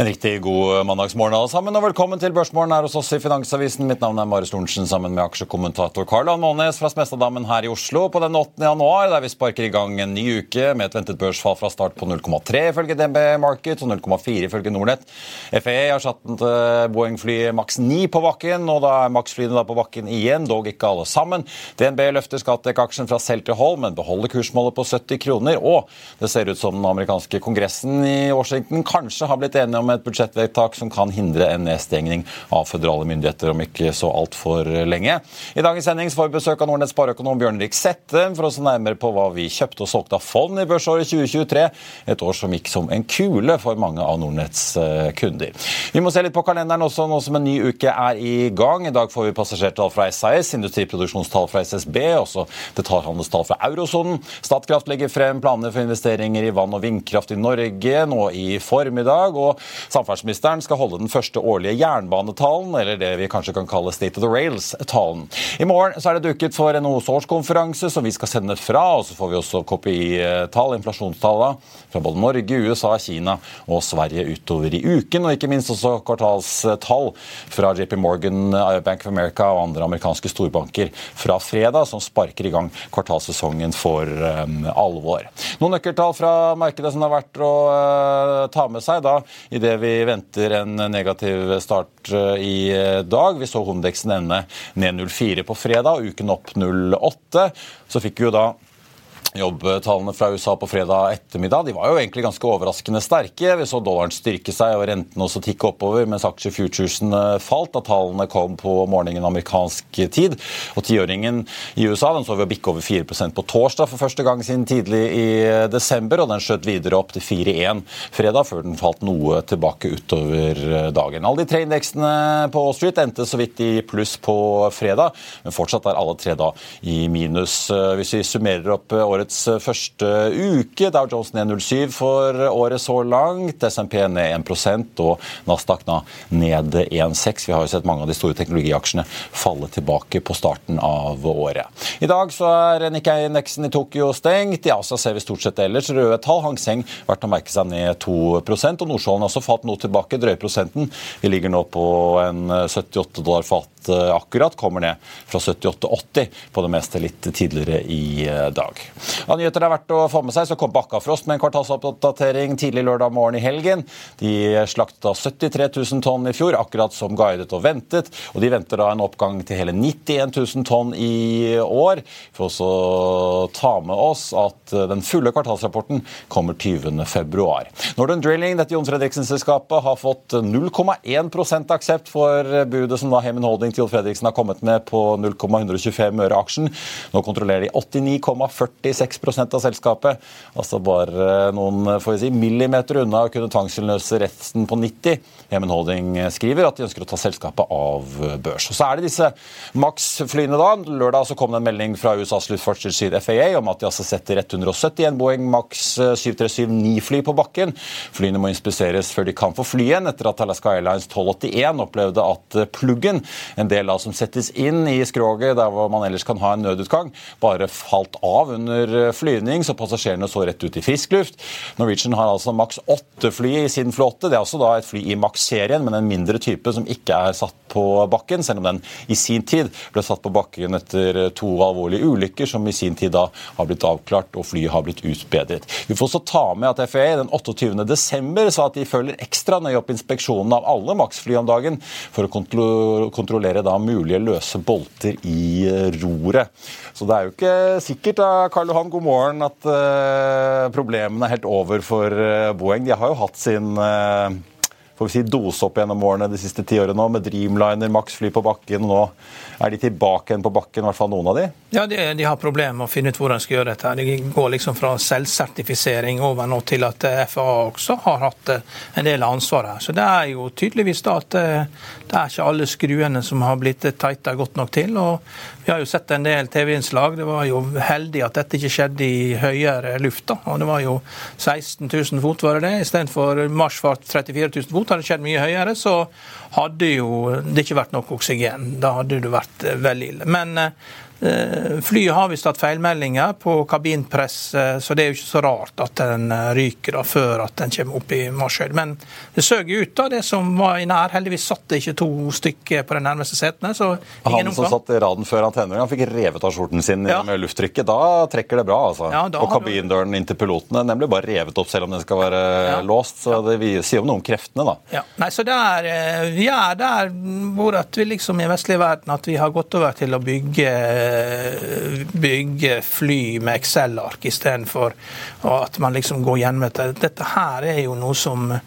En riktig god mandagsmorgen alle sammen, og velkommen til Børsmorgen her hos oss i Finansavisen. Mitt navn er Marius Lorentzen sammen med aksjekommentator Karl Ann Månes fra Smestadammen her i Oslo på den 8. januar, der vi sparker i gang en ny uke med et ventet børsfall fra start på 0,3 ifølge DNB Market og 0,4 ifølge Nordnett. FE har satt til Boeing-flyet Max 9 på bakken, og da er Max-flyene da på bakken igjen, dog ikke alle sammen. DNB løfter Skattek-aksjen fra selv til hold, men beholder kursmålet på 70 kroner. Og det ser ut som den amerikanske kongressen i Washington kanskje har blitt enige om et budsjettvedtak som kan hindre en nedstengning av føderale myndigheter om ikke så altfor lenge. I dagens sending får vi besøk av Nordnetts spareøkonom Bjørn-Erik Sette for å se nærmere på hva vi kjøpte og solgte av fond i børsåret 2023, et år som gikk som en kule for mange av Nordnetts eh, kunder. Vi må se litt på kalenderen også, nå som en ny uke er i gang. I dag får vi passasjertall fra SAS, industriproduksjonstall fra SSB, også detaljhandelstall fra eurosonen. Statkraft legger frem planer for investeringer i vann- og vindkraft i Norge nå i formiddag. og Samferdselsministeren skal holde den første årlige jernbanetalen, eller det vi kanskje kan kalle State of the Rails-talen. I morgen så er det duket for NHOs årskonferanse, som vi skal sende fra. og Så får vi også KPI-tall, inflasjonstallene, fra både Norge, USA, Kina og Sverige utover i uken. Og ikke minst også kvartalstall fra JP Morgan, Bank of America og andre amerikanske storbanker fra fredag, som sparker i gang kvartalssesongen for um, alvor. Noen nøkkeltall fra markedet som det er verdt å uh, ta med seg da, i det vi venter en negativ start uh, i dag. Vi så Hondeksen ende ned 0,4 på fredag, uken opp 0,8. Så fikk vi jo da Jobbtallene fra USA på fredag ettermiddag de var jo egentlig ganske overraskende sterke. Vi så dollaren styrke seg og rentene også tikke oppover, mens aksjefuturesen falt da tallene kom på morgenen amerikansk tid. Og tiåringen i USA den så vi å bikke over 4% på torsdag for første gang siden tidlig i desember, og den skjøt videre opp til 4,1 fredag, før den falt noe tilbake utover dagen. Alle de tre indeksene på Wall Street endte så vidt i pluss på fredag, men fortsatt er alle tre da i minus. Hvis vi summerer opp året årets første uke. Dow Jones ned 0,7 for året så langt. SMP ned 1% og Nasdaq ned 1,6. Vi har jo sett mange av de store teknologiaksjene falle tilbake på starten av året. I dag så er Nikkei-indeksen i Tokyo stengt. I Asia ser vi stort sett ellers røde tall. Hang Seng verdt å merke seg ned 2% og Nordsjøen har også falt noe tilbake, drøye prosenten. Vi ligger nå på en 78 dollar fat akkurat, kommer ned fra 78,80 på det meste litt tidligere i dag. Av nyheter det er verdt å få med seg, så kom Bakkafrost med en kvartalsoppdatering tidlig lørdag morgen i helgen. De slaktet da 73 000 tonn i fjor, akkurat som guidet og ventet. Og de venter da en oppgang til hele 91 000 tonn i år. Vi får også ta med oss at den fulle kvartalsrapporten kommer 20.2. Northern Drilling, dette Jon Fredriksen-selskapet, har fått 0,1% aksept for budet som da Hemin Holding til Jon Fredriksen har kommet med på 0,125 øre aksjen. Nå kontrollerer de 89,46% av selskapet. Altså bare noen får jeg si, millimeter unna å kunne tvangsinnløse resten på 90. Hemen Holding skriver at de ønsker å ta selskapet av børs. Og Så er det disse Max-flyene da. Lørdag så kom det en melding fra USAs luftfartstilsyn FAA om at de altså setter 171 Boeing Max 737-9-fly på bakken. Flyene må inspiseres før de kan få fly igjen, etter at Alaska Airlines 1281 opplevde at pluggen, en del da som settes inn i skroget der hvor man ellers kan ha en nødutgang, bare falt av under flyvning, så passasjerene så rett ut i frisk luft. Norwegian har altså maks åtte fly i sin flåte. Det er også da et fly i maks-serien, men en mindre type som ikke er satt på bakken, selv om den i sin tid ble satt på bakken etter to alvorlige ulykker som i sin tid da har blitt avklart og flyet har blitt utbedret. Vi får også ta med at FAA den 28. desember sa at de følger ekstra nøye opp inspeksjonen av alle Max-fly om dagen for å kontrollere da mulige løse bolter i roret. Så det er jo ikke sikkert da, Karl Johan, god morgen, at uh, problemene er helt over for uh, Boeing. De har jo hatt sin uh, får vi si, dose opp gjennom årene de siste ti årene nå, med Dreamliner, Max-fly på bakken. og Nå er de tilbake igjen på bakken, i hvert fall noen av de? Ja, de, de har problemer med å finne ut hvordan de skal gjøre dette. De går liksom fra selvsertifisering over nå til at FAA også har hatt en del av ansvaret her. Så det er jo tydeligvis da at det er ikke alle skruene som har blitt tighta godt nok til. og vi har jo sett en del TV-innslag. Det var jo heldig at dette ikke skjedde i høyere luft. da, og Det var jo 16 000 fot, var det det? Istedenfor marsjfart 34 000 fot. Hadde det skjedd mye høyere, så hadde jo det ikke vært nok oksygen. Da hadde det vært eh, veldig ille. Men Eh, flyet har visst hatt feilmeldinger på kabinpress, eh, så det er jo ikke så rart at den eh, ryker da, før at den kommer opp i marsjhøyde. Men det søg ut av det som var i nær. Heldigvis satt det ikke to stykker på de nærmeste setene. så ingen Han som satt i raden før antenner, han fikk revet av skjorten sin ja. med lufttrykket. Da trekker det bra, altså. Ja, og kabindøren inn til pilotene nemlig bare revet opp selv om den skal være ja. låst. Så det sier jo noe om kreftene, da. Ja. Nei, så der, Vi er der hvor at vi liksom i vestlige verden at vi har gått over til å bygge bygge fly med Excel-ark istedenfor at man liksom går gjennom dette. Dette her er jo noe som eh,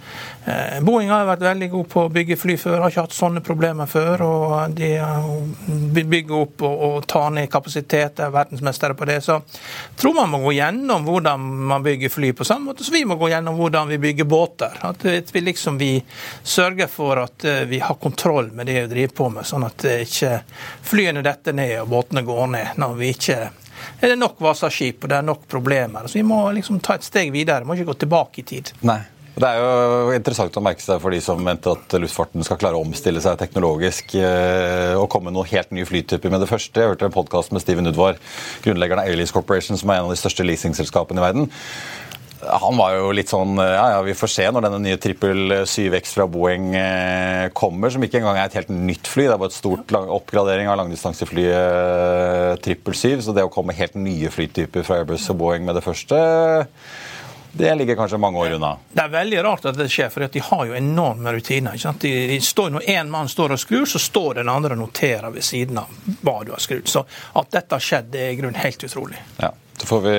Boeing har vært veldig god på å bygge fly før, har ikke hatt sånne problemer før. og De bygger opp og, og tar ned kapasitet, er verdensmestere på det. Så tror man må gå gjennom hvordan man bygger fly, på samme måte som vi må gå gjennom hvordan vi bygger båter. At vi liksom vi sørger for at eh, vi har kontroll med det vi driver på med, sånn at ikke flyene detter ned og båtene går ned når vi ikke er det nok Vasaskip og det er nok problemer. Så Vi må liksom ta et steg videre, vi må ikke gå tilbake i tid. Nei. Det er jo interessant å merke seg for de som mente at luftfarten skal klare å omstille seg teknologisk eh, og komme med noen helt nye flytyper med det første. Jeg hørte en podkast med Steven Udvar, grunnleggeren av Airlease Corporation, som er en av de største leasingselskapene i verden. Han var jo litt sånn Ja, ja, vi får se når denne nye trippel 7X fra Boeing eh, kommer, som ikke engang er et helt nytt fly. Det er bare et stort oppgradering av langdistanseflyet eh, trippel 7. Så det å komme helt nye flytyper fra Airbus og Boeing med det første det ligger kanskje mange år unna. Det er veldig rart at det skjer, for de har jo enorme rutiner. De, de står, når én mann står og skrur, så står den andre og noterer ved siden av hva du har skrudd. Så at dette har skjedd, det er i grunnen helt utrolig. Ja. Så får vi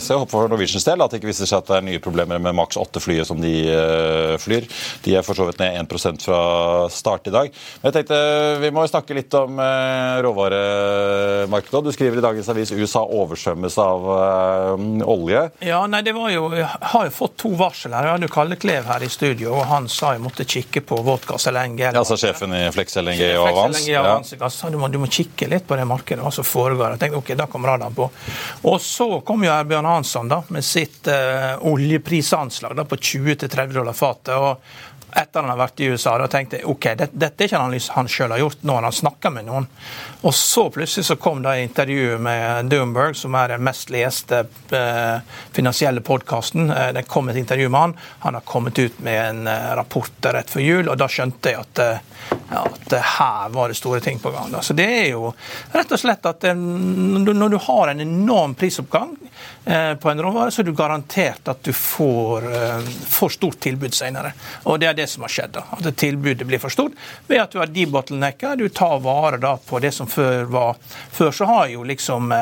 se. Håper for Norwegians del at det ikke viser seg at det er nye problemer med maks 8-flyet som de uh, flyr. De er for så vidt ned 1% fra start i dag. Men jeg tenkte Vi må snakke litt om råvaremarkedet. Du skriver i dagens avis USA oversvømmes av olje. Ja, nei, det var jo, Jeg har jo fått to varsel her. Jeg hadde Kalle Klev her i studio, og han sa jeg måtte kikke på Vodkas LNG. Ja, altså sjefen i Flex LNG og Avans? Ja. Altså, du, må, du må kikke litt på det markedet, hva som foregår. Jeg tenkte ok, da kommer radaren på. Og så kom jo Erbjørn Hansson da, med sitt eh, oljeprisanslag da, på 20-30 dollar fatet. og etter han har vært i USA, da tenkte jeg ok, dette, dette er ikke en analyse han sjøl har gjort. Nå har han snakka med noen. Og så plutselig så kom det intervjuet med Doomberg, som er den mest leste eh, finansielle podkasten. Eh, det kom et intervju med han. Han har kommet ut med en eh, rapport rett før jul, og da skjønte jeg at at her var det store ting på gang. Så det er jo rett og slett at når du har en enorm prisoppgang på en råvare, så er du garantert at du får eh, for stort tilbud senere. Og det er det som har skjedd. da, At tilbudet blir for stort ved at du har debottlenecka, du tar vare da på det som før var Før så har jo liksom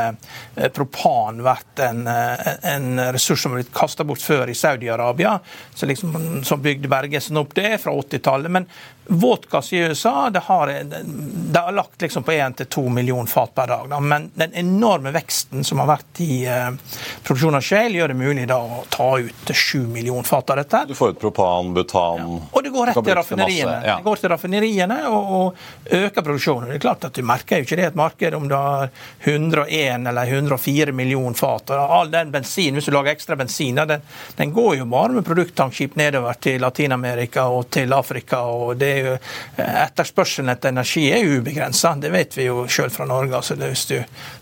propan vært en, en ressurs som har blitt kasta bort før i Saudi-Arabia, liksom, som bygde Bergesen opp det fra 80-tallet. Men Vodkas i USA det har, det har lagt liksom på 1-2 millioner fat per dag. Da. Men den enorme veksten som har vært i eh, produksjon av shale, gjør det mulig da å ta ut 7 millioner fat av dette. Du får ut propan, butan ja. Og det går rett til raffineriene. Ja. Det går til raffineriene og, og, øker produksjonen. Det er klart at Du merker jo ikke det i et marked om du har 101 eller 104 millioner fat. og All den bensin, Hvis du lager ekstra bensin, den, den går jo bare med produkttankskip nedover til Latin-Amerika og til Afrika. og det jo etterspørselen etter energi er ubegrensa. Det vet vi jo sjøl fra Norge. altså det, hvis du,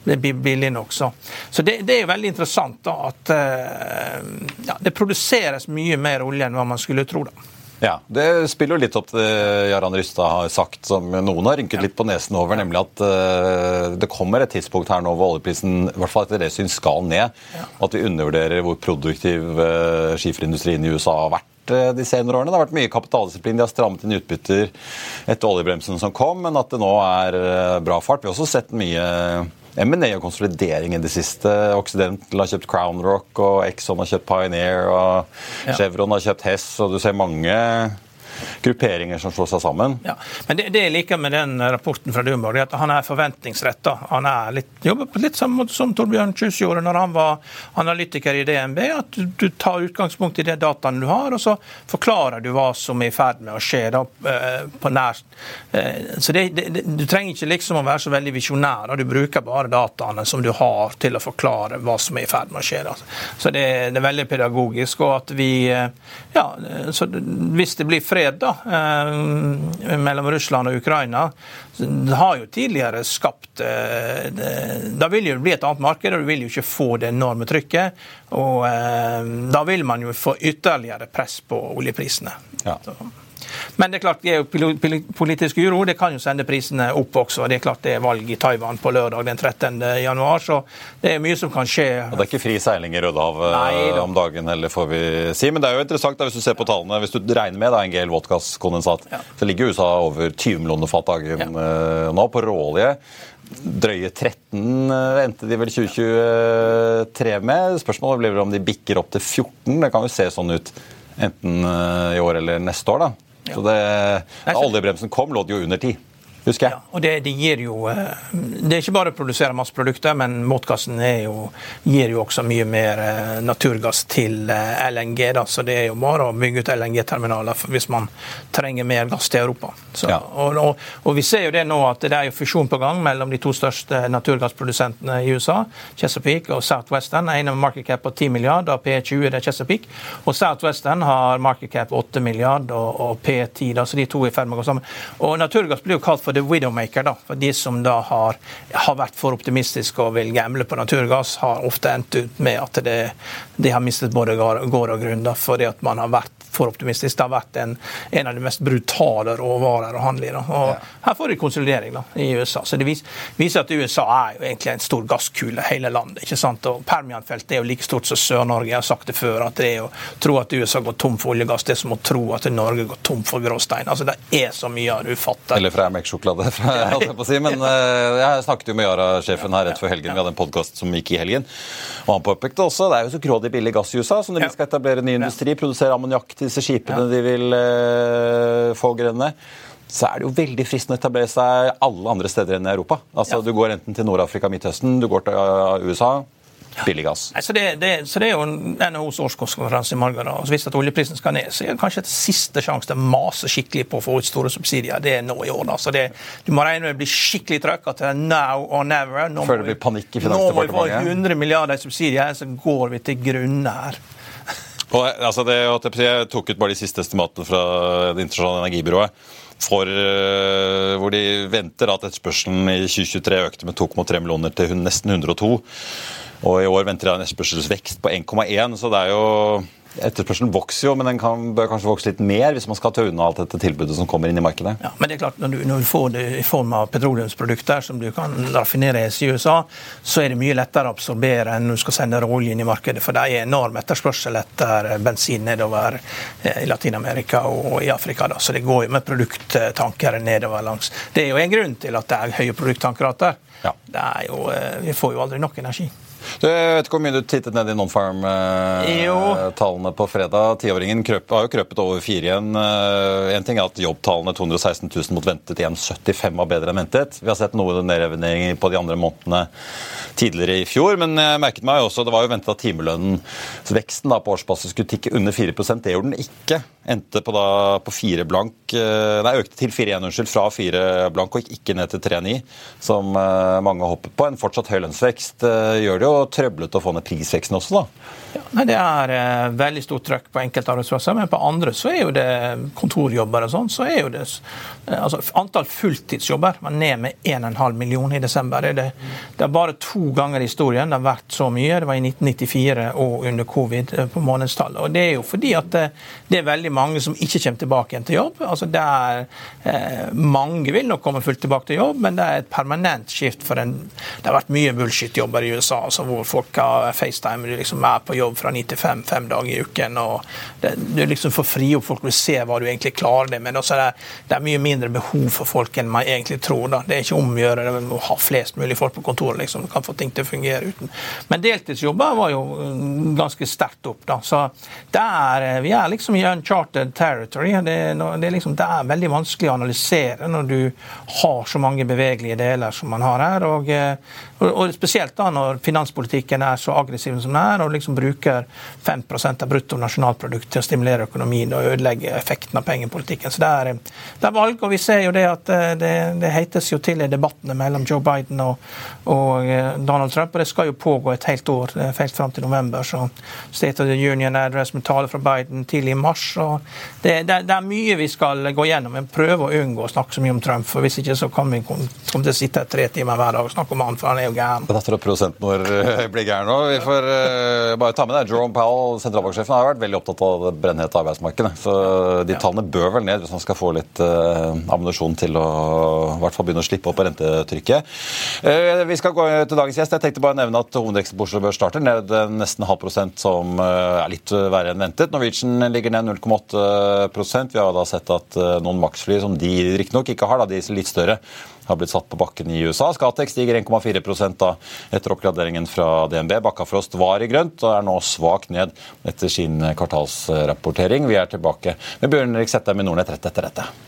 det blir billig nok. Så, så det, det, er veldig interessant da, at uh, ja, det produseres mye mer olje enn hva man skulle tro. da. Ja, Det spiller jo litt opp til det Jarand Rystad har sagt, som noen har rynket litt på nesen over, nemlig at uh, det kommer et tidspunkt her nå hvor oljeprisen i hvert fall etter det syns skal ned. Ja. At vi undervurderer hvor produktiv uh, skiferindustrien i USA har vært uh, de senere årene. Det har vært mye kapitaldisiplin, de har strammet inn utbytter etter oljebremsen som kom, men at det nå er bra fart. Vi har også sett mye M&A og konsolidering i det siste. Occidental har kjøpt Crown Rock, og Exxon har kjøpt Pioneer, og Chevron har kjøpt Hess, og du ser mange grupperinger som slår seg sammen. Ja, men det, det jeg liker med den rapporten fra Dumborg, er at han er forventningsretta. Han er litt, jobber litt samme som Torbjørn Kjus gjorde når han var analytiker i DNB. At du, du tar utgangspunkt i de dataene du har, og så forklarer du hva som er i ferd med å skje da, eh, på nær. Eh, så det, det, Du trenger ikke liksom å være så veldig visjonær. Du bruker bare dataene som du har til å forklare hva som er i ferd med å skje. Da. Så det, det er veldig pedagogisk. og at vi, eh, ja, Hvis det blir fred fred da, eh, mellom Russland og Ukraina det har jo tidligere skapt eh, Da vil det bli et annet marked, og du vil jo ikke få det enorme trykket. Og eh, da vil man jo få ytterligere press på oljeprisene. Ja. Men det er klart, geopolitisk uro det kan jo sende prisene opp også. Det er klart det er valg i Taiwan på lørdag den 13. januar, så det er mye som kan skje. Og Det er ikke fri seiling i Rødehavet om dagen heller, får vi si. Men det er jo interessant da, hvis du ser på tallene. Hvis du regner med da, en GL vodkaskondensat, ja. så ligger USA over 20 millioner fat dagen ja. Eh, nå på råolje. Drøye 13 eh, endte de vel 2023 med. Spørsmålet blir om de bikker opp til 14. Det kan jo se sånn ut enten eh, i år eller neste år. da. Så det, Da oljebremsen kom, lå det jo under ti husker jeg. Ja, og det, det, gir jo eh, Det er ikke bare å produsere masse produkter, men motgassen jo, gir jo også mye mer eh, naturgass til eh, LNG. Da, så det er jo bare å bygge ut LNG-terminaler hvis man trenger mer gass til Europa. Så, ja. og, og, og, vi ser jo det nå at det er jo fusjon på gang mellom de to største naturgassprodusentene i USA, Chesapeake og Southwestern. En med market cap på 10 milliarder, og P20 det er Chesapeake. Og Southwestern har market cap 8 milliarder og, og P10, da, så de to er i ferd med å gå sammen. Og naturgass blir jo kalt for the widowmaker. da, for De som da har, har, vært for optimistiske og vil gamble på naturgass, har ofte endt ut med at det, de har mistet både gård og grunn. da, fordi at man har vært for optimistisk. Det har vært en, en av de mest brutale råvarer å handle i. Da. Og ja. Her får de konsolidering da, i USA. Så Det viser at USA er jo egentlig en stor gasskule, hele landet. ikke sant? Og Permianfeltet er jo like stort som Sør-Norge. Jeg har sagt det før, at det er å tro at USA går tom for oljegass, det er som å tro at Norge går tom for gråstein. Altså, Det er så mye av det ufatter. Eller fra melkesjokolade, si. Men uh, jeg snakket jo med Yara-sjefen her rett før helgen. Vi hadde en podkast som gikk i helgen. Og han påpekte også det er jo så grådig billig gass i USA, så når de skal etablere ny industri, produsere ammoniakk til disse skipene ja. de vil uh, få grønne, så er det jo veldig fristende å etablere seg alle andre steder enn i Europa. Altså, ja. Du går enten til Nord-Afrika, Midtøsten, du går til uh, USA. Billig gass. Nei, så, det, det, så, det, er jo NHOs årskonferanse i morgen. Og hvis at oljeprisen skal ned, så er det kanskje et siste sjanse til å mase skikkelig på å få ut store subsidier. Det er nå i år. Altså det, Du må regne med å bli skikkelig trøkk at det er now or never. Nå Før det blir panikk i Finansdepartementet? Nå må vi få 100 milliarder i subsidier, så går vi til grunne her. Og, altså det, jeg tok ut bare de siste estimatene fra Det internasjonale energibyrået. For, uh, hvor de venter at etterspørselen i 2023 økte med 2,3 millioner til nesten 102. Og i år venter de en etterspørselsvekst på 1,1, så det er jo Etterspørselen vokser jo, men den kan, bør kanskje vokse litt mer hvis man skal ta unna alt dette tilbudet som kommer inn i markedet. Ja, men det er klart, Når du, når du får det i form av petroleumsprodukter som du kan raffineres i USA, så er det mye lettere å absorbere enn når du skal sende råolje inn i markedet. For det er enorm etterspørsel etter bensin nedover eh, i Latin-Amerika og i Afrika. Da. Så det går jo med produkttankere nedover langs. Det er jo en grunn til at det er høye produkttankerater. Ja. Jo, eh, vi får jo aldri nok energi. Du, jeg vet ikke hvor mye du tittet ned i Nonfarm-tallene på fredag. Tiåringen har jo krøpet over fire igjen. Eh, en ting er at jobbtallene 216 000 mot ventet igjen 75 var bedre enn ventet. Vi har sett noe nedrevenering på de andre månedene tidligere i fjor, men jeg merket meg også, det var jo ventet at timelønnsveksten på årsbasis skulle tikke under 4% Det gjorde den ikke. Endte på, da, på 4 blank eh, Nei, økte til 4,1, unnskyld, fra 4 blank og gikk ikke ned til 3,9, som eh, mange hoppet på. En fortsatt høy lønnsvekst gjør det jo trøblete å få ned prisveksten også, da? Nei, Det er eh, veldig stort trøkk på enkelte arbeidsplasser, men på andre så er jo det kontorjobber og sånn, så er jo det eh, altså Antall fulltidsjobber var ned med 1,5 million i desember. Det, det, er bare to ganger i historien det har vært så mye. Det var i 1994 og under covid eh, på månedstallet. Og Det er jo fordi at det, det, er veldig mange som ikke kommer tilbake igjen til jobb. Altså det er, eh, Mange vil nok komme fullt tilbake til jobb, men det er et permanent skift for en Det har vært mye bullshit-jobber i USA altså hvor folk har FaceTime, liksom er på jobb fra ni til fem fem dager i uken. og det, Du liksom får opp folk, å se hva du egentlig klarer det men også det, det er mye mindre behov for folk enn man egentlig tror. da. Det er ikke om å gjøre det å ha flest mulig folk på kontoret. liksom, Du kan få ting til å fungere uten. Men deltidsjobber var jo mm, ganske sterkt opp. da, så der, Vi er liksom i uncharted territory. Det, det, er liksom, det er veldig vanskelig å analysere når du har så mange bevegelige deler som man har her. og, eh, og Spesielt da når finanspolitikken er så aggressiv som den er, og liksom bruker 5% av bruttonasjonalprodukt til å stimulere økonomien og ødelegge effekten av pengepolitikken. Så det er, det er, valg, og vi ser jo det at eh, det, det heites jo til i debattene mellom Joe Biden og, og, eh, Donald Trump, og det skal jo pågå et helt år, helt fram til november. Så State of the Union Address med tale fra Biden tidlig i mars. og det, det, det, er mye vi skal gå gjennom, men prøve å unngå å snakke så mye om Trump. for Hvis ikke så kan vi komme til å sitte tre timer hver dag og snakke om han, for han er jo gæren. Datter produsenten vår eh, blir gæren nå. Vi får uh, bare ta med det. Jerome Powell, sentralbanksjefen, har vært veldig opptatt av det brennhete arbeidsmarkedet. Så de tallene bør vel ned hvis man skal få litt uh, ammunisjon til å i hvert fall begynne å slippe opp på rentetrykket. Uh, vi skal gå til dagens gjest. Jeg tenkte bare å nevne at hovedveksten på Oslo Børs starter ned nesten halv prosent, som er litt verre enn ventet. Norwegian ligger ned 0,8% Vi har da sett at noen maksfly, som de riktignok ikke har, da, de litt større, har blitt satt på bakken i USA. Skatek stiger 1,4 da etter oppgraderingen fra DNB. Bakkafrost var i grønt og er nå svakt ned etter sin kvartalsrapportering. Vi er tilbake med Bjørn Rik Settem i Nordnett rett etter dette.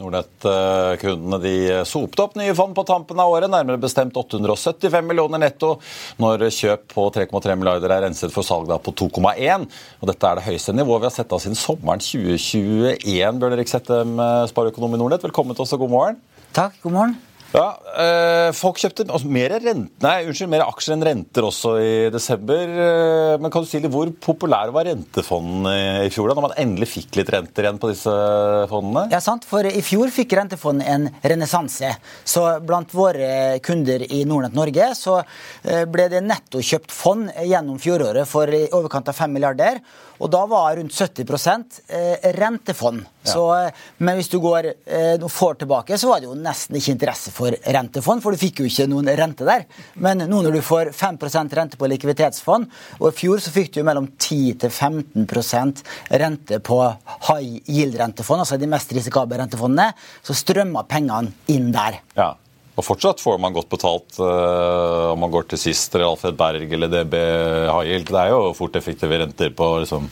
Nordnett-kundene de sopte opp nye fond på tampen av året, nærmere bestemt 875 millioner netto, når kjøp på 3,3 milliarder er renset for salg på 2,1. Og Dette er det høyeste nivået vi har sett av siden sommeren 2021. Bjørn Erik Settem, spareøkonom i Nordnett, velkommen til oss og god morgen. Takk, god morgen. Ja, eh, Folk kjøpte mer, rent, nei, unnskyld, mer aksjer enn renter også i desember. Eh, men kan du si litt Hvor populær var rentefondene i fjor, da, når man endelig fikk litt renter igjen på disse fondene? Ja, sant, for I fjor fikk rentefond en renessanse. Så Blant våre kunder i Nordnett Norge så eh, ble det netto kjøpt fond gjennom fjoråret for i overkant av 5 milliarder. Og da var rundt 70 rentefond. rentefond. Så, eh, men hvis du går eh, noen får tilbake, så var det jo nesten ikke interesse for rentefond, for du fikk jo ikke noen rente der. Men nå når du får 5% rente på likviditetsfond, og i fjor så fikk du jo mellom 10-15% rente på high yield-rentefond, altså de mest risikable rentefondene, så strømmer pengene inn der. Ja. Og fortsatt får man godt betalt uh, om man går til Sister, Alfred Berg eller DB Yield. Det er jo fort effektive renter på liksom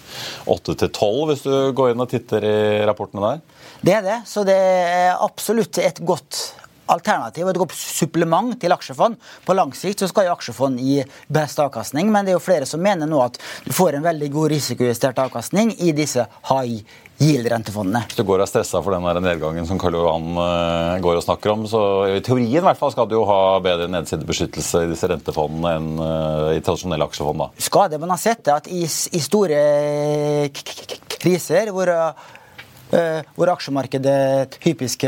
8-12 hvis du går inn og titter i rapportene der. Det er det, så det er absolutt et godt alternativ et godt supplement til aksjefond. På lang sikt så skal jo aksjefond gi best avkastning, men det er jo flere som mener nå at du får en veldig god risikojustert avkastning i disse high yield-rentefondene. Hvis du går og er stressa for den der nedgangen som Karl Johan uh, går og snakker om, så i teorien i hvert fall skal du jo ha bedre nedsidebeskyttelse i disse rentefondene enn uh, i tradisjonelle aksjefond. da. Skal det, Man har sett det at i, i store kriser hvor uh, hvor aksjemarkedet typisk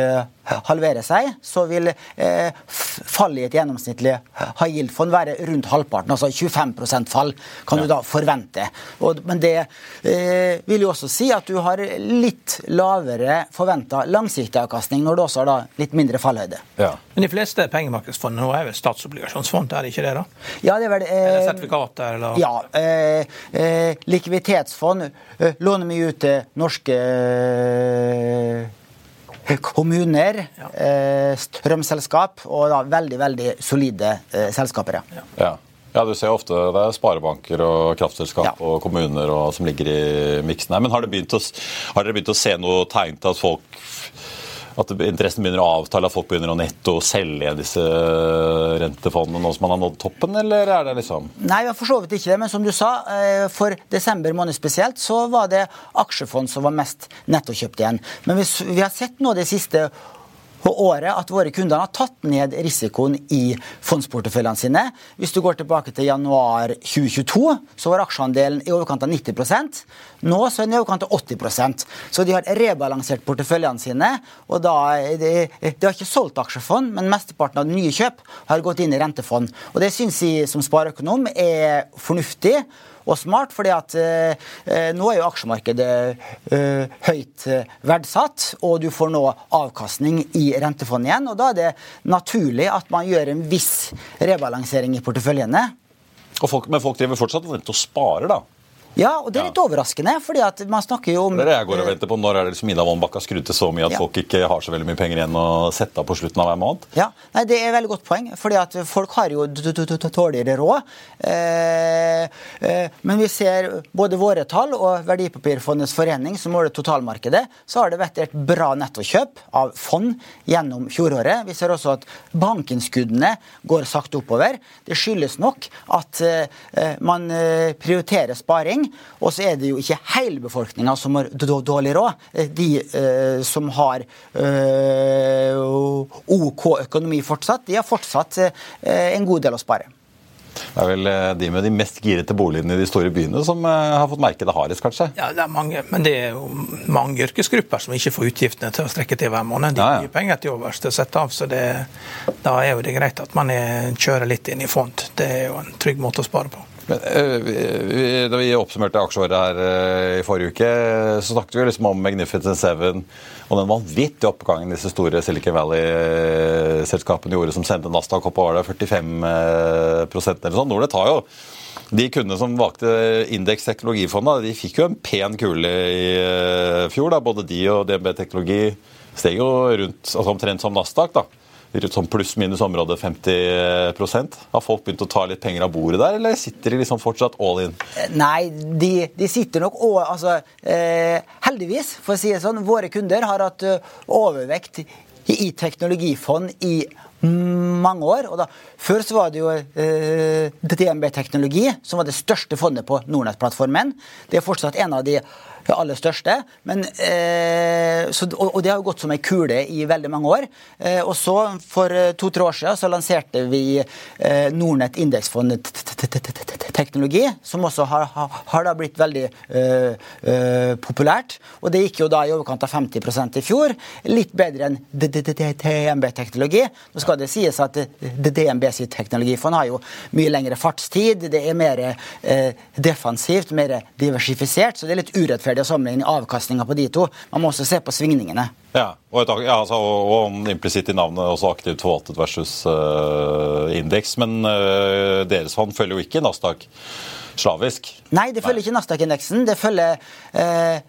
halvere seg, så vil eh, fallet i et gjennomsnittlig high yield-fond være rundt halvparten. Altså 25% fall kan ja. du da forvente. Og, men det eh, vil jo også si at du har litt lavere forventa langsiktig avkastning når du også har da litt mindre fallhøyde. Ja. Men de fleste pengemarkedsfondene nå er vel statsobligasjonsfond, er det ikke det? da? Ja, det er vel... Eh, eller sertifikater, eller? Ja. Eh, eh, likviditetsfond eh, låner mye ut til norske kommuner, eh, strømselskap og da veldig veldig solide eh, selskaper. Ja. ja. Ja, Du ser ofte det er sparebanker og kraftselskap ja. og kommuner og, som ligger i miksen her. Men har, det å, har dere begynt å se noe tegn til at folk at interessen begynner å avtale, at folk begynner å netto selge disse rentefondene nå som man har nådd toppen, eller er det liksom Nei, for så vidt ikke det, men som du sa, eh, for desember måned spesielt, så var det aksjefond som var mest nettokjøpt igjen. Men vi har sett nå det siste på året at våre kunder har tatt ned risikoen i fondsporteføljene sine. Hvis du går tilbake til januar 2022, så var aksjeandelen i overkant av 90 Nå så er den i overkant av 80% Så de har rebalansert porteføljene sine. og da, de, de har ikke solgt aksjefond, men mesteparten av nye kjøp har gått inn i rentefond. Og Det syns jeg som spareøkonom er fornuftig og smart, fordi at eh, eh, nå er jo aksjemarkedet eh, høyt eh, verdsatt, og du får nå avkastning i rentefondet igjen. og Da er det naturlig at man gjør en viss rebalansering i porteføljene. Folk, men folk driver fortsatt og sparer, da? Ja, og det er litt ja. overraskende, fordi at man snakker jo om Det er det jeg går og venter på. Når er det liksom Ida Wolmbakk har skrudd til så mye at ja. folk ikke har så veldig mye penger igjen å sette av på slutten av hver måned? Ja, Nei, Det er et veldig godt poeng, fordi at folk har jo dårligere råd. Eh, eh, men vi ser både våre tall og Verdipapirfondets forening, som måler totalmarkedet, så har det vært et bra nettokjøp av fond gjennom fjoråret. Vi ser også at bankinnskuddene går sakte oppover. Det skyldes nok at eh, man prioriterer sparing befolkning. Og så er det jo ikke hele befolkninga som har dårlig råd. Eh, de eh, som har eh, OK økonomi fortsatt, de har fortsatt eh, en god del å spare. Det er vel eh, de med de mest girete boligene i de store byene som eh, har fått merke det hardest, kanskje? Ja, det er mange, men det er jo mange yrkesgrupper som ikke får utgiftene til å strekke til hver måned. De har ja, ja. penger til overs til å sette av, så det, da er jo det greit at man er, kjører litt inn i fond. Det er jo en trygg måte å spare på. Men, vi, da vi oppsummerte aksjeåret her uh, i forrige uke, så snakket vi liksom om Magnificent Seven og den vanvittige oppgangen disse store Silicon Valley-selskapene gjorde, som sendte Nasdaq opp det, 45 uh, eller sånn. Nordnet tar jo de kundene som valgte indeks teknologifondet, de fikk jo en pen kule i fjor. da, Både de og DNB Teknologi steg jo rundt, altså omtrent som Nasdaq. da sånn pluss-minus område 50% Har folk begynt å ta litt penger av bordet der, eller sitter de liksom fortsatt all in? Nei, de, de sitter nok og altså, eh, Heldigvis, for å si det sånn, våre kunder har hatt uh, overvekt i teknologifond i mange år. og da, Før så var det jo eh, DNB Teknologi som var det største fondet på Nordnett-plattformen. Det er fortsatt en av de aller største. Men, eh, så, og, og, det har jo gått som ei kule i veldig mange år. Eh, og så, for to-tre år siden, så lanserte vi eh, Nordnett indeksfond teknologi, som også har, har, da blitt veldig populært. Og det gikk jo da i overkant av 50 i fjor. Litt bedre enn DNB-teknologi. Nå skal det sies at DNB sitt teknologifond har jo mye lengre fartstid. Det er mer defensivt, mer diversifisert, så det er litt urettferdig å sammenligne avkastninga på de to. Man må også se på svingningene. Ja, og, et, ja, altså, og, og implisitt i navnet også aktivt forvaltet versus uh, indeks. Men uh, deres fond følger jo ikke Nasdaq slavisk. Nei, det følger ikke Nasdaq-indeksen. Det følger eh,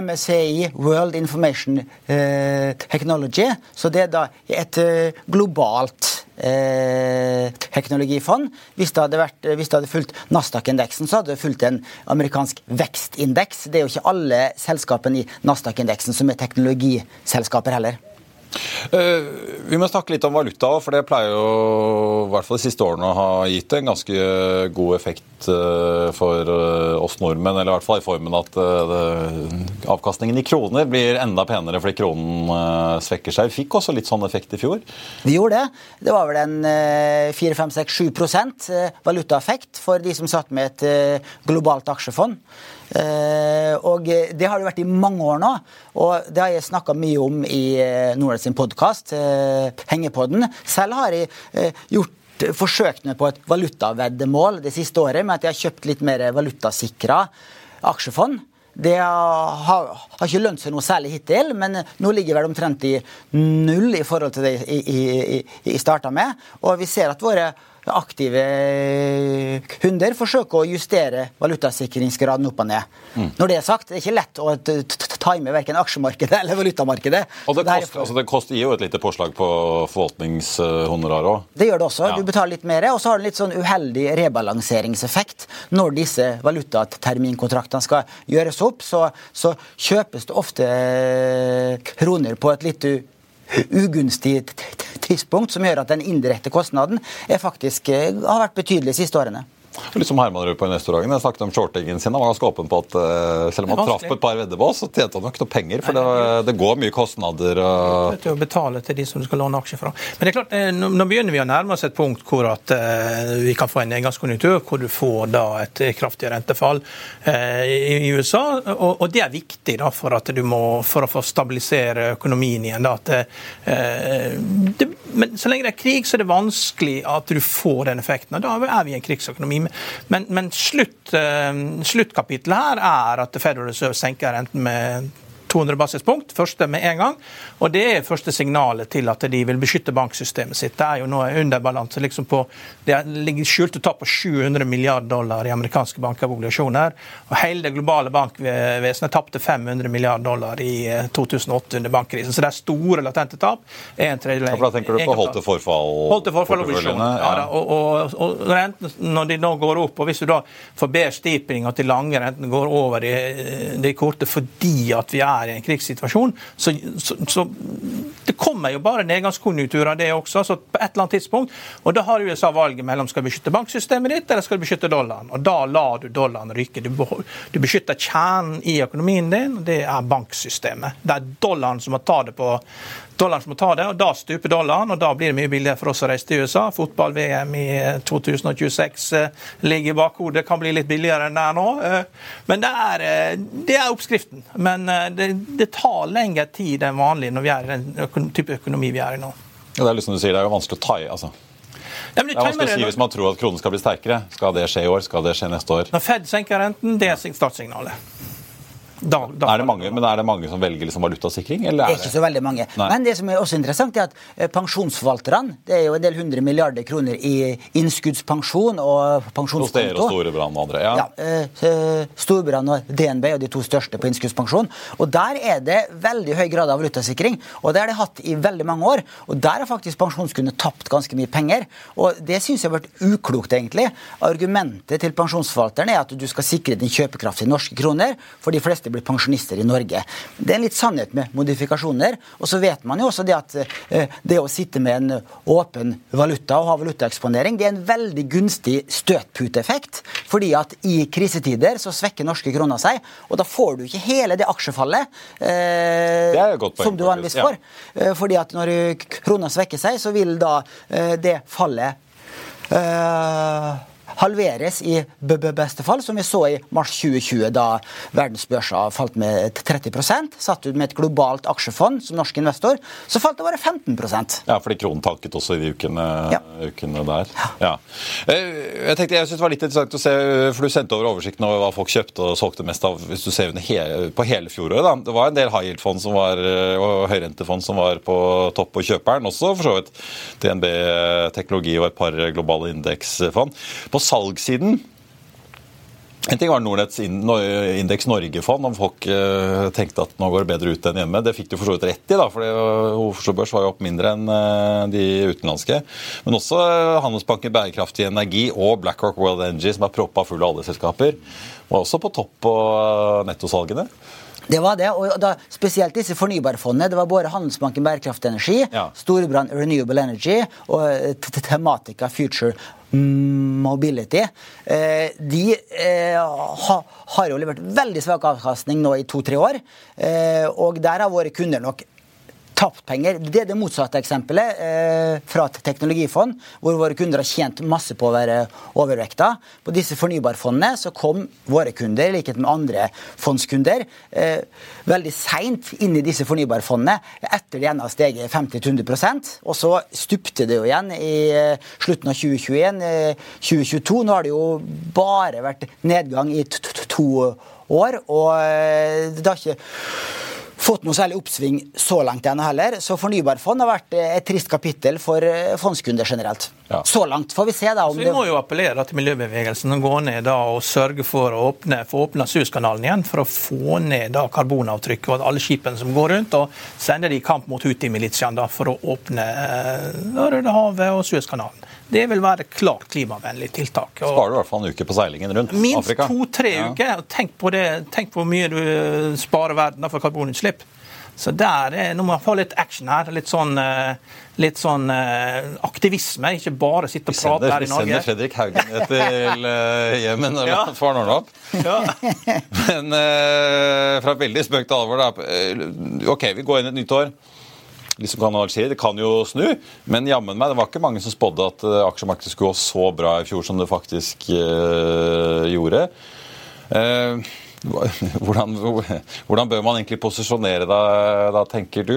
MSCI World Information eh, Technology. Så det er da et eh, globalt eh, teknologifond. Hvis det hadde, vært, hvis det hadde fulgt Nasdaq-indeksen, så hadde det fulgt en amerikansk vekstindeks. Det er jo ikke alle selskapene i Nasdaq-indeksen som er teknologiselskaper heller. Uh, vi må snakke litt om valuta, for det pleier jo i hvert fall de siste årene å ha gitt en ganske god effekt uh, for uh, oss nordmenn. Eller i hvert fall i formen at avkastningen i kroner blir enda penere fordi kronen svekker seg. Vi fikk også litt sånn effekt i fjor? Vi gjorde det. Det var vel en 4-5-6-7% valutaeffekt for de som satt med et globalt aksjefond. Eh, og det har det vært i mange år nå. Og det har jeg snakka mye om i eh, Nordnes sin podkast, eh, Hengepodden. Selv har jeg gjort forsøkt meg på et valutaveddemål det siste året med at jeg har kjøpt litt mer valutasikra aksjefond. Det har, har, ikke lønt seg noe særlig hittil, men nå ligger vel omtrent i null i forhold til det jeg starta med. Og vi ser at våre aktive kunder forsøker å justere valutasikringsgraden opp og ned. Mm. Når det er sagt, det er ikke lett å time verken aksjemarkedet eller valutamarkedet. Og det, koster, altså det gir jo et lite påslag på forvaltningshonorar òg? Det gjør det også. Ja. Du betaler litt mer. Og så har du en litt sånn uheldig rebalanseringseffekt. Når disse valutaterminkontraktene skal gjøres opp, så, så kjøpes det ofte kroner på et litt ugunstig tidspunkt, som gjør at den indirekte kostnaden faktisk, eh, har vært betydelig de siste årene. Litt som Herman Rød på investordagen. Jeg snakket om shortingen sin. Han var ganske åpen på at uh, selv om han traff på et par veddebås, så tjente han nok noe penger. For det, det går mye kostnader. Og... Er å betale til de som du skal låne aksjer fra. Men det er klart, eh, nå, begynner vi å nærme oss et punkt hvor at, uh, vi kan få en nedgangskonjunktur, hvor du får da et kraftig rentefall i, USA. Og, og, det er viktig da, for, at du må, for å få stabilisere økonomien igjen. Da, at, det, men så lenge det er krig, så er det vanskelig at du får den effekten. og Da er vi i en krigsøkonomi. Men, men slutt, uh, sluttkapitlet her er at Federal Reserve senker renten med 200 basispunkt, første med en gang. Og det er første signalet til at de vil beskytte banksystemet sitt. Det er jo nå underbalanse liksom på Det ligger skjulte tap på 700 milliarder dollar i amerikanske banker og obligasjoner. Og hele det globale bankvesenet tapte 500 milliarder dollar i 2008 eh, under bankkrisen. Så det er store latente tap. En tredjedel ja, Da tenker du på holdte forfall? Holdte forfall obligasjoner. Ja. Ja, og, og, og, renten, når de nå går opp, og hvis du da får bedre stipring at de lange rentene går over de, de korte fordi at vi er er i en krigssituasjon, så, så, så det kommer jo bare nedgangskonjunkturer, det også. så på et eller annet tidspunkt, og Da har USA valget mellom skal du beskytte banksystemet ditt eller skal du beskytte dollaren. og Da lar du dollaren ryke. Du, du beskytter kjernen i økonomien din, og det er banksystemet. Det er dollaren som må ta det på dollaren som må ta det, og Da stuper dollaren, og da blir det mye billigere for oss å reise til USA. Fotball-VM i 2026 eh, ligger i bakhodet, kan bli litt billigere enn det er nå. Eh, men det er, eh, det er oppskriften. Men det, det, tar lengre tid enn vanlig når vi er i den type økonomi vi er i nå. Ja, det er liksom du sier, det er jo vanskelig å ta i. altså. Ja, det er vanskelig å si hvis man tror at kronen skal bli sterkere. Skal det skje i år? Skal det skje neste år? Når Fed senker renten, det er startsignalet. Da, da, er det mange, men er det mange som velger liksom valutasikring? Eller er det er ikke så veldig mange. Nei. Men det som er også interessant, er at eh, pensjonsforvalterne Det er jo en del hundre milliarder kroner i innskuddspensjon og pensjonskonto. Og Storebrand og andre? Ja. ja eh, Storebrand og DNB er de to største på innskuddspensjon. Og Der er det veldig høy grad av valutasikring. Og det har de hatt i veldig mange år. Og der har faktisk pensjonskundene tapt ganske mye penger. Og det syns jeg har vært uklokt, egentlig. Argumentet til pensjonsforvalteren er at du skal sikre din kjøpekraft i norske kroner. for de fleste fleste blir pensjonister i Norge. Det er en litt sannhet med modifikasjoner. Og så vet man jo også det at eh, det å sitte med en åpen valuta og ha valutaeksponering, det er en veldig gunstig støtputeeffekt. Fordi at i krisetider så svekker norske kroner seg, og da får du ikke hele det aksjefallet eh, det som du vanligvis får. Ja. Eh, fordi at når krona svekker seg, så vil da eh, det fallet eh, halveres i beste fall, som vi så i mars 2020, da verdensbørsa falt med 30% Satt ut med et globalt aksjefond som norsk investor, så falt det bare 15% Ja, fordi kronen tanket også i de ukene, ja. ukene der. Ja. Jeg tenkte, jeg synes det var litt interessant å se, for Du sendte over oversikten over hva folk kjøpte og solgte mest av hvis du ser hele, på hele fjoråret. da. Det var en del high yield-fond og høyrentefond som var på topp på kjøperen. Også for så vidt DNB teknologi og et par globale indeksfond. På salgssiden en ting var Nordnetts Indeks Norge-fond, om folk uh, tenkte at nå går det bedre ut enn hjemme. Det fikk de for så vidt rett i, da, for Oslo Børs var jo opp mindre enn uh, de utenlandske. Men også Handelsbanken Bærekraftig Energi og BlackRock World Energy, som er proppa full av oljeselskaper, var også på topp på nettosalgene. Det var det, og da, Spesielt disse fornybarfondene. Det var både Handelsbanken Bærekraftig Energi, ja. Storebrand Renewable Energy og Tematica Future Mobility. Eh, de eh, har jo levert veldig svak avkastning nå i to-tre år. Eh, og der har våre kunder nok tapt penger. Det er det motsatte eksempelet eh, fra teknologifond, hvor våre kunder har tjent masse på å være overvekta. På disse fornybarfondene så kom våre kunder, i likhet med andre fondskunder, eh, veldig seint inn i disse fornybarfondene etter de ene har steget 50-100 Og så stupte det jo igjen i eh, slutten av 2021. 2022. Nå har det jo bare vært nedgang i to år, og eh, det har ikke fått noe særlig oppsving så langt ennå heller. Så fornybarfond har vært et trist kapittel for eh, fondskunder generelt. Ja. Så langt får vi se. da. så Vi må jo appellere til miljøbevegelsen og gå ned da og sørge for å åpne, få åpna Suezkanalen igjen, for å få ned da karbonavtrykket og alle skipene som går rundt, og sende de i kamp mot Houthi-militiaen for å åpne eh, Rødehavet og Suezkanalen. Det vil være klart klimavennlig tiltak. Og Sparer du i hvert fall en uke på seilingen rundt minst Afrika? Minst to-tre ja. uker. Tenk på, det, tenk på hvor mye du eh, sparer verden for karbonutslipp. Så der er, Nå må man få litt action her. Litt sånn, eh, litt sånn uh, aktivisme. Ikke bare sitte og prate her i Norge. Vi sender Fredrik Haugen ned til Jemen og ja. får han ordna opp. Ja. Men fra veldig spøk til alvor, da. OK, vi går inn i et nytt år liksom kan analysere. Det kan jo snu, men jammen meg, det var ikke mange som spådde at uh, aksjemarkedet skulle gå så bra i fjor som det faktisk uh, gjorde. Uh, hvordan, hvordan, bør man egentlig posisjonere da, da tenker du?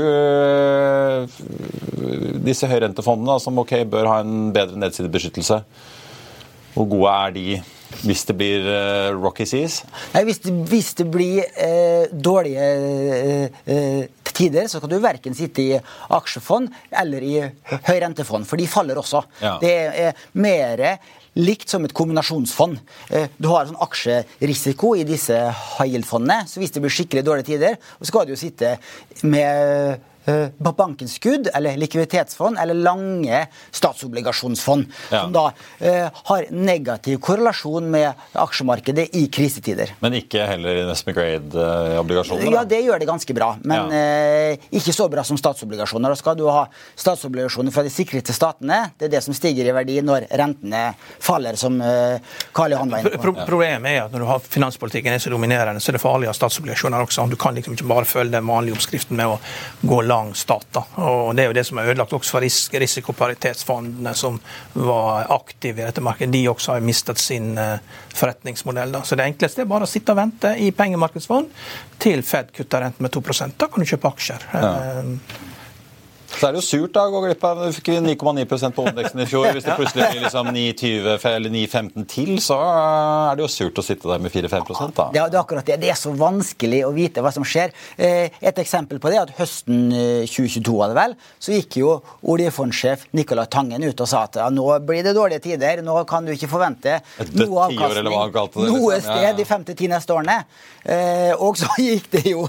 Disse høyrentefondene som ok, bør ha en bedre nedsidebeskyttelse. Hvor gode er de hvis det blir uh, Rocky Seas? Nei, hvis, det, hvis det blir uh, dårlige uh, tider, så kan du verken sitte i aksjefond eller i høyrentefond, for de faller også. Ja. Det er mer likt som et kombinasjonsfond. Du har sånn aksjerisiko i disse high yield-fondene, så hvis det blir skikkelig dårlige tider, så skal du jo sitte med bankinnskudd eller likviditetsfond eller lange statsobligasjonsfond. Ja. Som da eh, har negativ korrelasjon med aksjemarkedet i krisetider. Men ikke heller investment grade-obligasjoner? Ja, det gjør det ganske bra. Men ja. eh, ikke så bra som statsobligasjoner. Da skal du ha statsobligasjoner fra de sikreste statene. Det er det som stiger i verdi når rentene faller, som eh, Karl Johan var inne på. Pro problemet er at når du har finanspolitikken er så dominerende, så er det farlig å ha statsobligasjoner også. Du kan liksom ikke bare følge den vanlige oppskriften med å gå lang stat. Og Det er jo det som er ødelagt også for ris risikoparitetsfondene som var aktive i dette markedet. De også har mistet sin uh, forretningsmodell. Da. Så det enkleste er bare å sitte og vente i pengemarkedsfond til Fed kutter renten med 2% Da kan du kjøpe aksjer. Ja. Så er det jo surt da, å gå glipp av Du fikk 9,9% på indeksen i fjor. Hvis det plutselig blir liksom 9,20 eller 9,15 til, så er det jo surt å sitte der med 4-5 da. Ja, det er akkurat det. Det er så vanskelig å vite hva som skjer. Eh, et eksempel på det er at høsten 2022 eh, var det vel, så gikk jo oljefondsjef Nicolai Tangen ut og sa at ja, nå blir det dårlige tider, nå kan du ikke forvente noe avkastning noe liksom. sted de fem til ti neste årene. Eh, og så gikk det jo,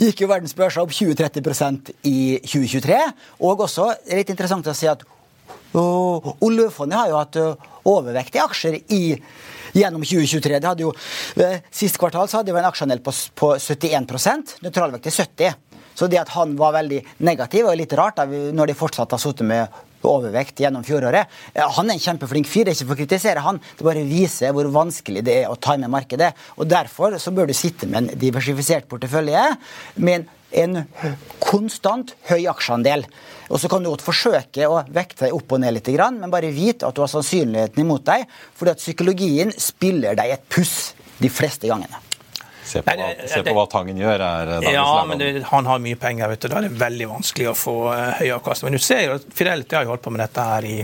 gikk jo verdens børser opp 20-30 i 2023. Og også litt interessant å si at uh, oljefondet har jo hatt uh, overvekt i aksjer i gjennom 2023. Det hadde jo, uh, Sist kvartal så hadde vi en aksjeandel på, på 71 nøytralvekt til 70 så det at han var veldig negativ, var litt rart da, når de fortsatt har sittet med overvekt gjennom fjoråret. Han er en kjempeflink fyr, det er ikke for å kritisere han, det bare viser hvor vanskelig det er å time markedet. og Derfor så bør du sitte med en diversifisert portefølje med en en konstant høy aksjeandel. Og Så kan du godt forsøke å vekte deg opp og ned litt, men bare vit at du har sannsynligheten imot deg, fordi at psykologien spiller deg et puss de fleste gangene. Se på, hva, se på hva Tangen gjør. er Ja, lærdom. men det, han har mye penger. vet du. Da er det veldig vanskelig å få uh, høy avkastning. Men du ser jo at Fidelity har jo holdt på med dette her i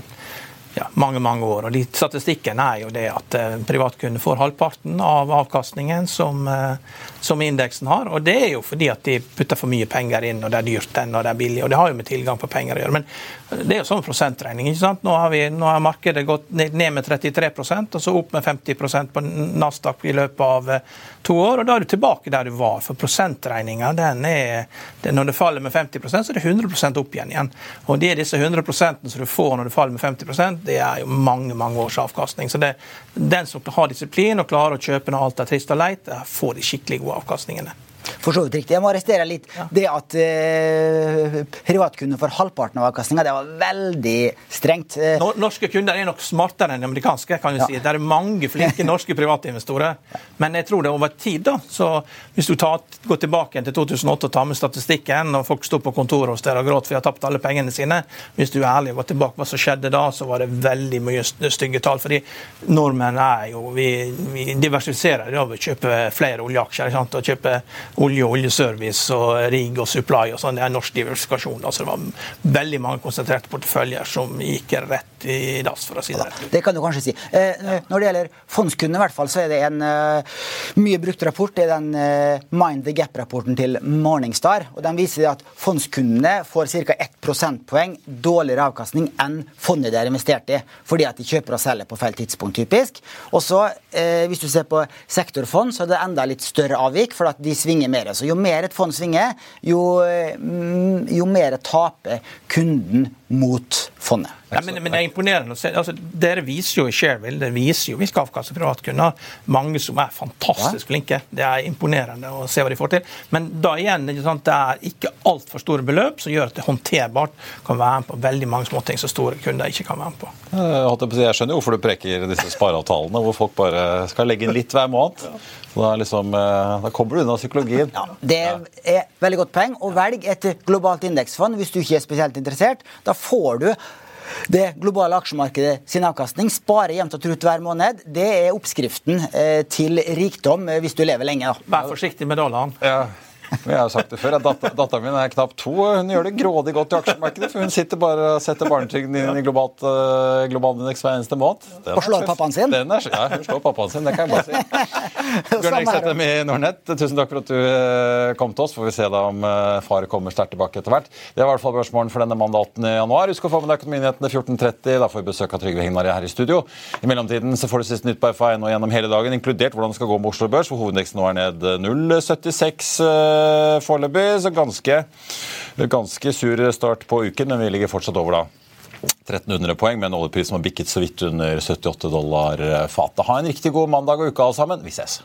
ja, mange mange år. og de, Statistikken er jo det at privatkundene privatkunder får halvparten av avkastningen som, uh, som indeksen har. og Det er jo fordi at de putter for mye penger inn, og det er dyrt enn og det er billig. og Det har jo med tilgang på penger å gjøre. Men det er jo sånn prosentregning. ikke sant? Nå har, vi, nå har markedet gått ned med 33% og så opp med 50% på Nasdaq i løpet av eh, to år. og Da er du tilbake der du var. For prosentregninga, den er det, Når det faller med 50% så er det 100 opp igjen igjen. Og det er disse 100% som du får når det faller med 50 det er jo mange mange års avkastning. Så det, den som har disiplin og klarer å kjøpe når alt er trist og leit, får de skikkelig gode avkastningene. For så vidt riktig. Jeg må arrestere litt. Det at eh, privatkunder får halvparten av avkastninga, det var veldig strengt. Eh, Norske kunder er nok smartere enn amerikanske. kan vi Ja. si. Det er mange flinke norske privatinvestorer. Men jeg tror det over tid, da, så hvis du tar, går tilbake til 2008 og tar med statistikken, og folk står på kontoret hos dere og gråt for de har tapt alle pengene sine Hvis du er ærlig og går tilbake hva som skjedde da, så var det veldig mye st- stygge tall. fordi nordmenn er jo Vi, vi diversifiserer ved å kjøpe flere oljeaksjer. Og kjøpe olje og oljeservice og rigg og supply og sånn. Det er norsk diversifikasjon. Altså det var veldig mange konsentrerte porteføljer som gikk rett i dass, for å si det rett. Det kan du kanskje si. Eh, når det gjelder fondskundene, i hvert fall, så er det en eh, mye brukt rapport. Det er den eh, Mind the Gap-rapporten til Morningstar. og Den viser at fondskundene får ca. 1 prosentpoeng dårligere avkastning enn fondet de har investert i, fordi at de kjøper og selger på feil tidspunkt, typisk. Og så, Hvis du ser på sektorfond, så er det enda litt større avvik, for at de svinger mer. Så Jo mer et fond svinger, jo, mm, jo mer taper kunden mot fondet. Ja, men, men det er imponerende å se. Altså, dere viser jo i Shareville det viser jo vi skal avkaste privatkunder. Mange som er fantastisk flinke. Det er imponerende å se hva de får til. Men da igjen, er sant, det er ikke altfor store beløp som gjør at det håndterbart kan være med på veldig mange småting som store kunder ikke kan være med på. Jeg si, jeg skjønner jo hvorfor du preker disse spareavtalene, hvor folk bare skal legge inn litt hver måned. Da, liksom, eh, da kommer du unna psykologien. Ja, Det er veldig godt poeng. Og velg et globalt indeksfond hvis du ikke er spesielt interessert. Da får du det globale aksjemarkedet sin avkastning. Spare jevnt og trutt hver måned. Det er oppskriften eh, til rikdom eh, hvis du lever lenge. da. Vær forsiktig med dollaren. Ja. Jeg har sagt det før, at datter, Datteren min er knapt to. Hun gjør det grådig godt i aksjemarkedet. For hun sitter bare og setter barnetrygden inn i globalt, uh, globalindeks hver eneste måned. Den Og slår pappaen sin? Den er, ja, hun slår pappaen sin, det kan jeg bare si. Bjørn Ekseth i Nordnett, tusen takk for at du eh, kom til oss. Får vi se da om eh, far kommer sterkt tilbake etter hvert. Det var i hvert fall børsmålen for denne mandaten i januar. Husk å få med deg Økonominyhetene 14.30. Da får vi besøk av Trygve Hegnar her i studio. I mellomtiden så får du siste nytt på FA1 og gjennom hele dagen, inkludert hvordan det skal gå med Oslo Børs, hvor hovedindeksen nå er ned 0,76 eh, foreløpig. Så ganske, ganske sur start på uken, men vi ligger fortsatt over da. 1300 poeng med en oljepris som har bikket så vidt under 78 dollar fatet. Ha en riktig god mandag og uke alle sammen. Vi ses.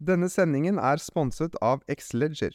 Denne sendingen er sponset av Xleger.